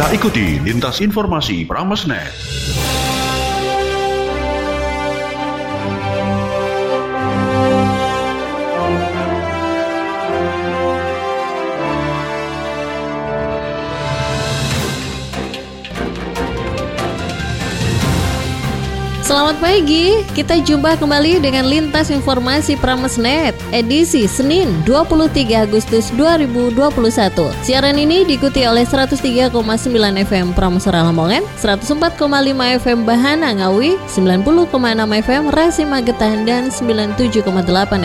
Kita ikuti lintas informasi Pramesnet. Selamat pagi, kita jumpa kembali dengan Lintas Informasi Pramesnet edisi Senin 23 Agustus 2021. Siaran ini diikuti oleh 103,9 FM Pramesara Lamongan, 104,5 FM Bahana Ngawi, 90,6 FM Rasi Magetan, dan 97,8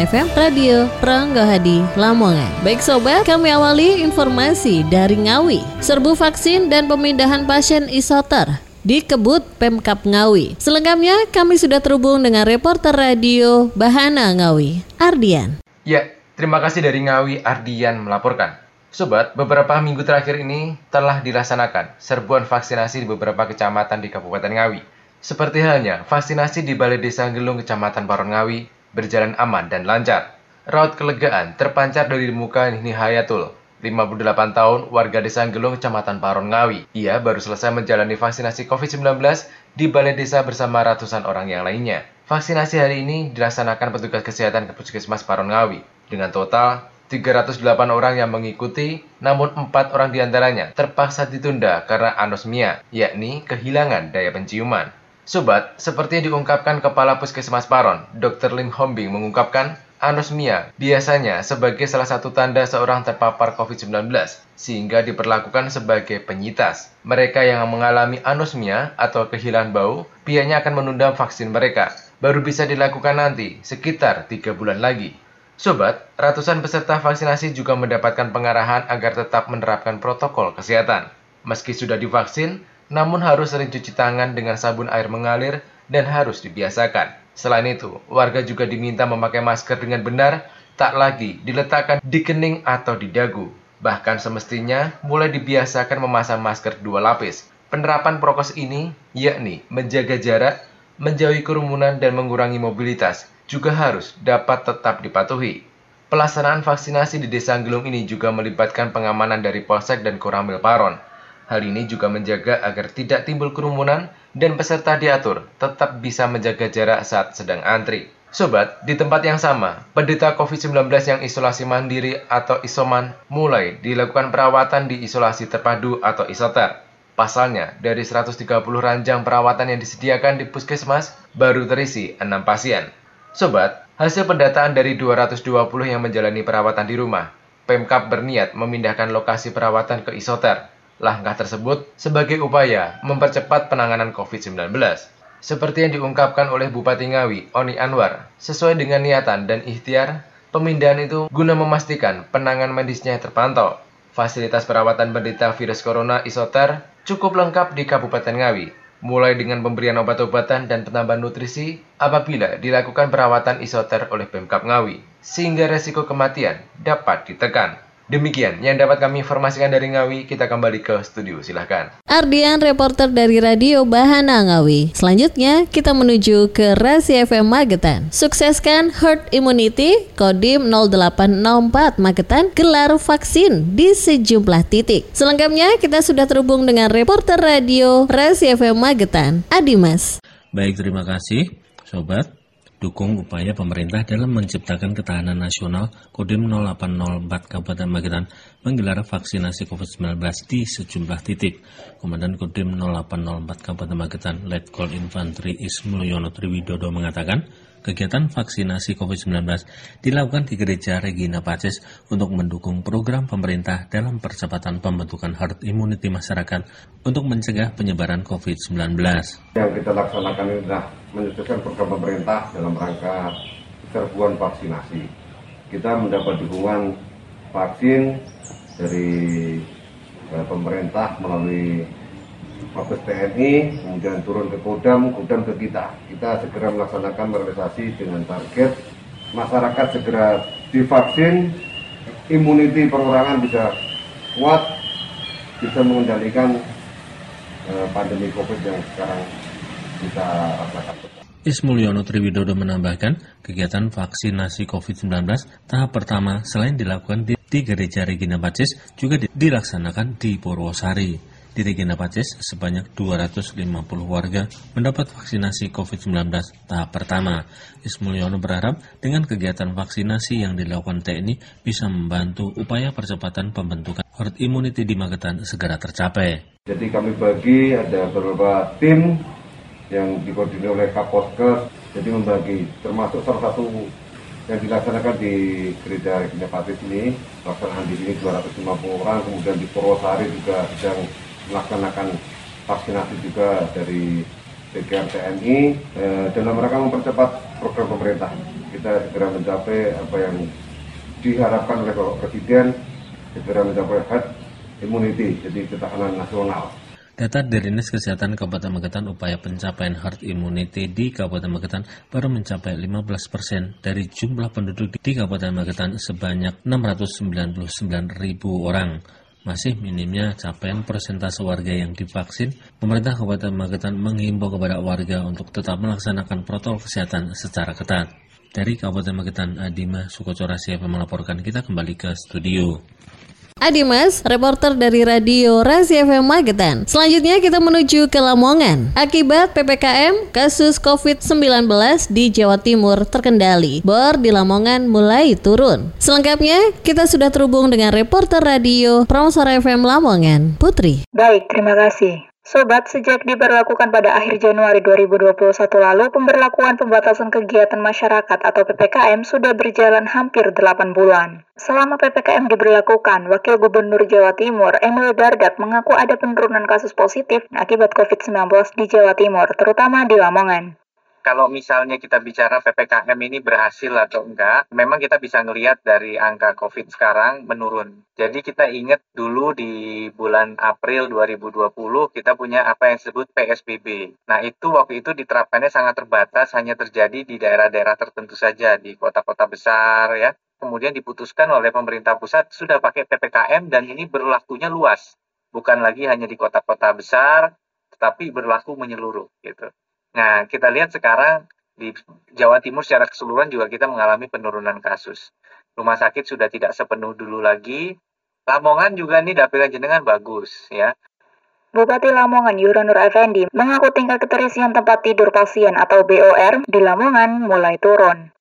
FM Radio Pranggahadi Lamongan. Baik sobat, kami awali informasi dari Ngawi. Serbu vaksin dan pemindahan pasien isoter di Kebut Pemkap Ngawi. Selengkapnya kami sudah terhubung dengan reporter radio Bahana Ngawi, Ardian. Ya, terima kasih dari Ngawi Ardian melaporkan. Sobat, beberapa minggu terakhir ini telah dilaksanakan serbuan vaksinasi di beberapa kecamatan di Kabupaten Ngawi. Seperti halnya vaksinasi di Balai Desa Gelung Kecamatan Paron Ngawi berjalan aman dan lancar. Raut kelegaan terpancar dari muka Nihni Hayatul, 58 tahun, warga desa Gelung, Kecamatan Paron Ngawi. Ia baru selesai menjalani vaksinasi COVID-19 di balai desa bersama ratusan orang yang lainnya. Vaksinasi hari ini dilaksanakan petugas kesehatan ke Puskesmas Paron Ngawi. Dengan total 308 orang yang mengikuti, namun 4 orang di antaranya terpaksa ditunda karena anosmia, yakni kehilangan daya penciuman. Sobat, seperti yang diungkapkan Kepala Puskesmas Paron, Dr. Lim Hombing mengungkapkan, Anosmia biasanya sebagai salah satu tanda seorang terpapar COVID-19, sehingga diperlakukan sebagai penyitas. Mereka yang mengalami anosmia atau kehilangan bau, pihaknya akan menunda vaksin mereka. Baru bisa dilakukan nanti, sekitar tiga bulan lagi. Sobat, ratusan peserta vaksinasi juga mendapatkan pengarahan agar tetap menerapkan protokol kesehatan. Meski sudah divaksin, namun harus sering cuci tangan dengan sabun air mengalir dan harus dibiasakan. Selain itu, warga juga diminta memakai masker dengan benar, tak lagi diletakkan di kening atau di dagu. Bahkan semestinya mulai dibiasakan memasang masker dua lapis. Penerapan prokes ini yakni menjaga jarak, menjauhi kerumunan dan mengurangi mobilitas juga harus dapat tetap dipatuhi. Pelaksanaan vaksinasi di Desa Gelung ini juga melibatkan pengamanan dari Polsek dan Koramil Paron. Hal ini juga menjaga agar tidak timbul kerumunan dan peserta diatur tetap bisa menjaga jarak saat sedang antri. Sobat, di tempat yang sama, penderita COVID-19 yang isolasi mandiri atau isoman mulai dilakukan perawatan di isolasi terpadu atau isoter. Pasalnya, dari 130 ranjang perawatan yang disediakan di puskesmas, baru terisi 6 pasien. Sobat, hasil pendataan dari 220 yang menjalani perawatan di rumah, Pemkap berniat memindahkan lokasi perawatan ke isoter Langkah tersebut sebagai upaya mempercepat penanganan COVID-19. Seperti yang diungkapkan oleh Bupati Ngawi, Oni Anwar, sesuai dengan niatan dan ikhtiar, pemindahan itu guna memastikan penanganan medisnya terpantau. Fasilitas perawatan penderita virus corona isoter cukup lengkap di Kabupaten Ngawi, mulai dengan pemberian obat-obatan dan penambahan nutrisi apabila dilakukan perawatan isoter oleh Pemkap Ngawi, sehingga resiko kematian dapat ditekan. Demikian yang dapat kami informasikan dari Ngawi, kita kembali ke studio, silahkan. Ardian, reporter dari Radio Bahana Ngawi. Selanjutnya, kita menuju ke Rasi FM Magetan. Sukseskan herd immunity, Kodim 0804 Magetan, gelar vaksin di sejumlah titik. Selengkapnya, kita sudah terhubung dengan reporter radio Rasi FM Magetan, Adimas. Baik, terima kasih, Sobat dukung upaya pemerintah dalam menciptakan ketahanan nasional Kodim 0804 Kabupaten Magetan menggelar vaksinasi COVID-19 di sejumlah titik. Komandan Kodim 0804 Kabupaten Magetan Letkol Infanteri Ismulyono Triwidodo mengatakan, kegiatan vaksinasi COVID-19 dilakukan di Gereja Regina Pacis untuk mendukung program pemerintah dalam percepatan pembentukan herd immunity masyarakat untuk mencegah penyebaran COVID-19. Yang kita laksanakan ini adalah menyukseskan program pemerintah dalam rangka serbuan vaksinasi. Kita mendapat dukungan vaksin dari eh, pemerintah melalui Mabes TNI, kemudian turun ke Kodam, Kodam ke kita. Kita segera melaksanakan realisasi dengan target masyarakat segera divaksin, imuniti perorangan bisa kuat, bisa mengendalikan eh, pandemi COVID yang sekarang kita rasakan. Ismulyono Triwidodo menambahkan, kegiatan vaksinasi COVID-19 tahap pertama selain dilakukan di, di Gereja Regina Pacis juga dilaksanakan di Purwosari. Di Regina Pacis, sebanyak 250 warga mendapat vaksinasi COVID-19 tahap pertama. Ismulyono berharap dengan kegiatan vaksinasi yang dilakukan TNI bisa membantu upaya percepatan pembentukan herd immunity di Magetan segera tercapai. Jadi kami bagi ada beberapa tim yang dikoordinir oleh Kaposkes, jadi membagi termasuk salah satu yang dilaksanakan di gereja Regina Pacis ini, pelaksanaan di sini 250 orang, kemudian di Purwosari juga sedang melaksanakan vaksinasi juga dari PGR TNI eh, dalam rangka mempercepat program pemerintah. Kita segera mencapai apa yang diharapkan oleh Bapak Presiden, segera mencapai herd immunity, jadi ketahanan nasional. Data dari Dinas Kesehatan Kabupaten Magetan upaya pencapaian herd immunity di Kabupaten Magetan baru mencapai 15 persen dari jumlah penduduk di Kabupaten Magetan sebanyak 699 ribu orang. Masih minimnya capaian persentase warga yang divaksin, pemerintah Kabupaten Magetan menghimbau kepada warga untuk tetap melaksanakan protokol kesehatan secara ketat. Dari Kabupaten Magetan, Adima Sukocora siapa melaporkan kita kembali ke studio. Adimas, reporter dari Radio Rasi FM Magetan. Selanjutnya kita menuju ke Lamongan. Akibat PPKM, kasus COVID-19 di Jawa Timur terkendali. Bor di Lamongan mulai turun. Selengkapnya, kita sudah terhubung dengan reporter radio Promosora FM Lamongan, Putri. Baik, terima kasih. Sobat, sejak diberlakukan pada akhir Januari 2021 lalu, pemberlakuan pembatasan kegiatan masyarakat atau PPKM sudah berjalan hampir 8 bulan. Selama PPKM diberlakukan, Wakil Gubernur Jawa Timur, Emil Dardak, mengaku ada penurunan kasus positif akibat COVID-19 di Jawa Timur, terutama di Lamongan kalau misalnya kita bicara PPKM ini berhasil atau enggak, memang kita bisa ngelihat dari angka COVID sekarang menurun. Jadi kita ingat dulu di bulan April 2020 kita punya apa yang disebut PSBB. Nah itu waktu itu diterapkannya sangat terbatas, hanya terjadi di daerah-daerah tertentu saja, di kota-kota besar ya. Kemudian diputuskan oleh pemerintah pusat sudah pakai PPKM dan ini berlakunya luas. Bukan lagi hanya di kota-kota besar, tetapi berlaku menyeluruh gitu. Nah, kita lihat sekarang di Jawa Timur secara keseluruhan juga kita mengalami penurunan kasus. Rumah sakit sudah tidak sepenuh dulu lagi. Lamongan juga nih dapil jenengan bagus ya. Bupati Lamongan Yuranur Effendi mengaku tingkat keterisian tempat tidur pasien atau BOR di Lamongan mulai turun.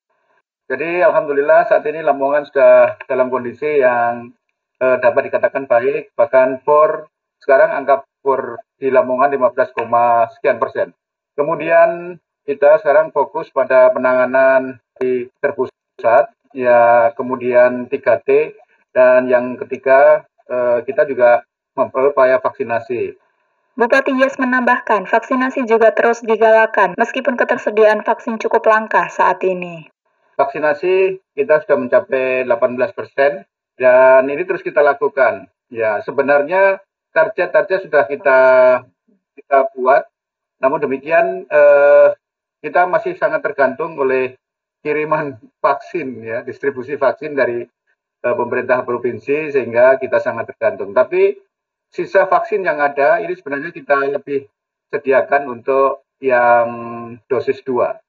Jadi alhamdulillah saat ini Lamongan sudah dalam kondisi yang eh, dapat dikatakan baik, bahkan POR sekarang angka POR di Lamongan 15, sekian persen. Kemudian kita sekarang fokus pada penanganan di terpusat, ya kemudian 3T, dan yang ketiga eh, kita juga memperupaya vaksinasi. Bupati Yes menambahkan, vaksinasi juga terus digalakan meskipun ketersediaan vaksin cukup langka saat ini. Vaksinasi kita sudah mencapai 18 persen dan ini terus kita lakukan. Ya sebenarnya target-target sudah kita kita buat namun demikian eh, kita masih sangat tergantung oleh kiriman vaksin ya, distribusi vaksin dari eh, pemerintah provinsi sehingga kita sangat tergantung. Tapi sisa vaksin yang ada ini sebenarnya kita lebih sediakan untuk yang dosis 2.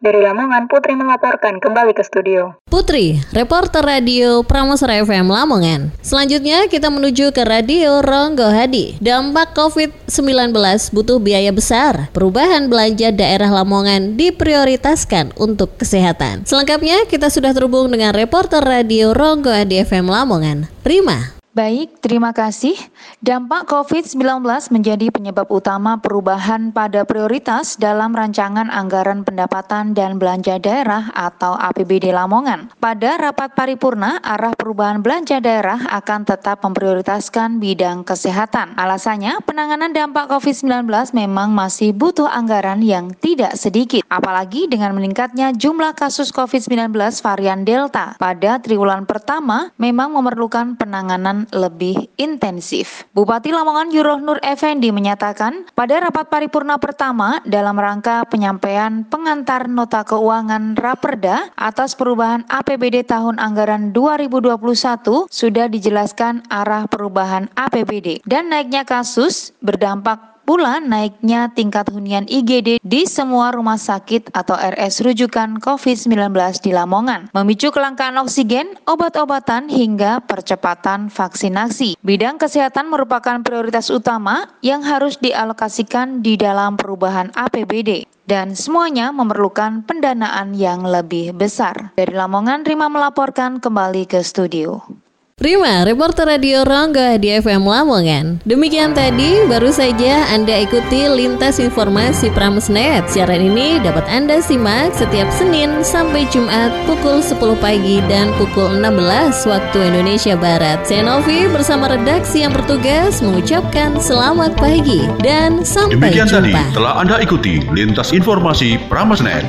Dari Lamongan, Putri melaporkan kembali ke studio. Putri, reporter radio Pramosra FM Lamongan. Selanjutnya kita menuju ke radio Ronggo Hadi. Dampak COVID-19 butuh biaya besar. Perubahan belanja daerah Lamongan diprioritaskan untuk kesehatan. Selengkapnya kita sudah terhubung dengan reporter radio Ronggo Hadi FM Lamongan, Rima. Baik, terima kasih. Dampak COVID-19 menjadi penyebab utama perubahan pada prioritas dalam rancangan anggaran pendapatan dan belanja daerah atau APBD Lamongan. Pada rapat paripurna, arah perubahan belanja daerah akan tetap memprioritaskan bidang kesehatan. Alasannya, penanganan dampak COVID-19 memang masih butuh anggaran yang tidak sedikit, apalagi dengan meningkatnya jumlah kasus COVID-19 varian Delta. Pada triwulan pertama, memang memerlukan penanganan lebih intensif. Bupati Lamongan Yuroh Nur Effendi menyatakan pada rapat paripurna pertama dalam rangka penyampaian pengantar nota keuangan Raperda atas perubahan APBD tahun anggaran 2021 sudah dijelaskan arah perubahan APBD dan naiknya kasus berdampak pula naiknya tingkat hunian IGD di semua rumah sakit atau RS rujukan COVID-19 di Lamongan, memicu kelangkaan oksigen, obat-obatan hingga percepatan vaksinasi. Bidang kesehatan merupakan prioritas utama yang harus dialokasikan di dalam perubahan APBD dan semuanya memerlukan pendanaan yang lebih besar. Dari Lamongan, Rima melaporkan kembali ke studio. Prima, reporter Radio Rongga di FM Lamongan. Demikian tadi, baru saja Anda ikuti lintas informasi Pramesnet. Siaran ini dapat Anda simak setiap Senin sampai Jumat pukul 10 pagi dan pukul 16 waktu Indonesia Barat. Saya Novi bersama redaksi yang bertugas mengucapkan selamat pagi dan sampai Demikian jumpa. tadi telah Anda ikuti lintas informasi Pramesnet.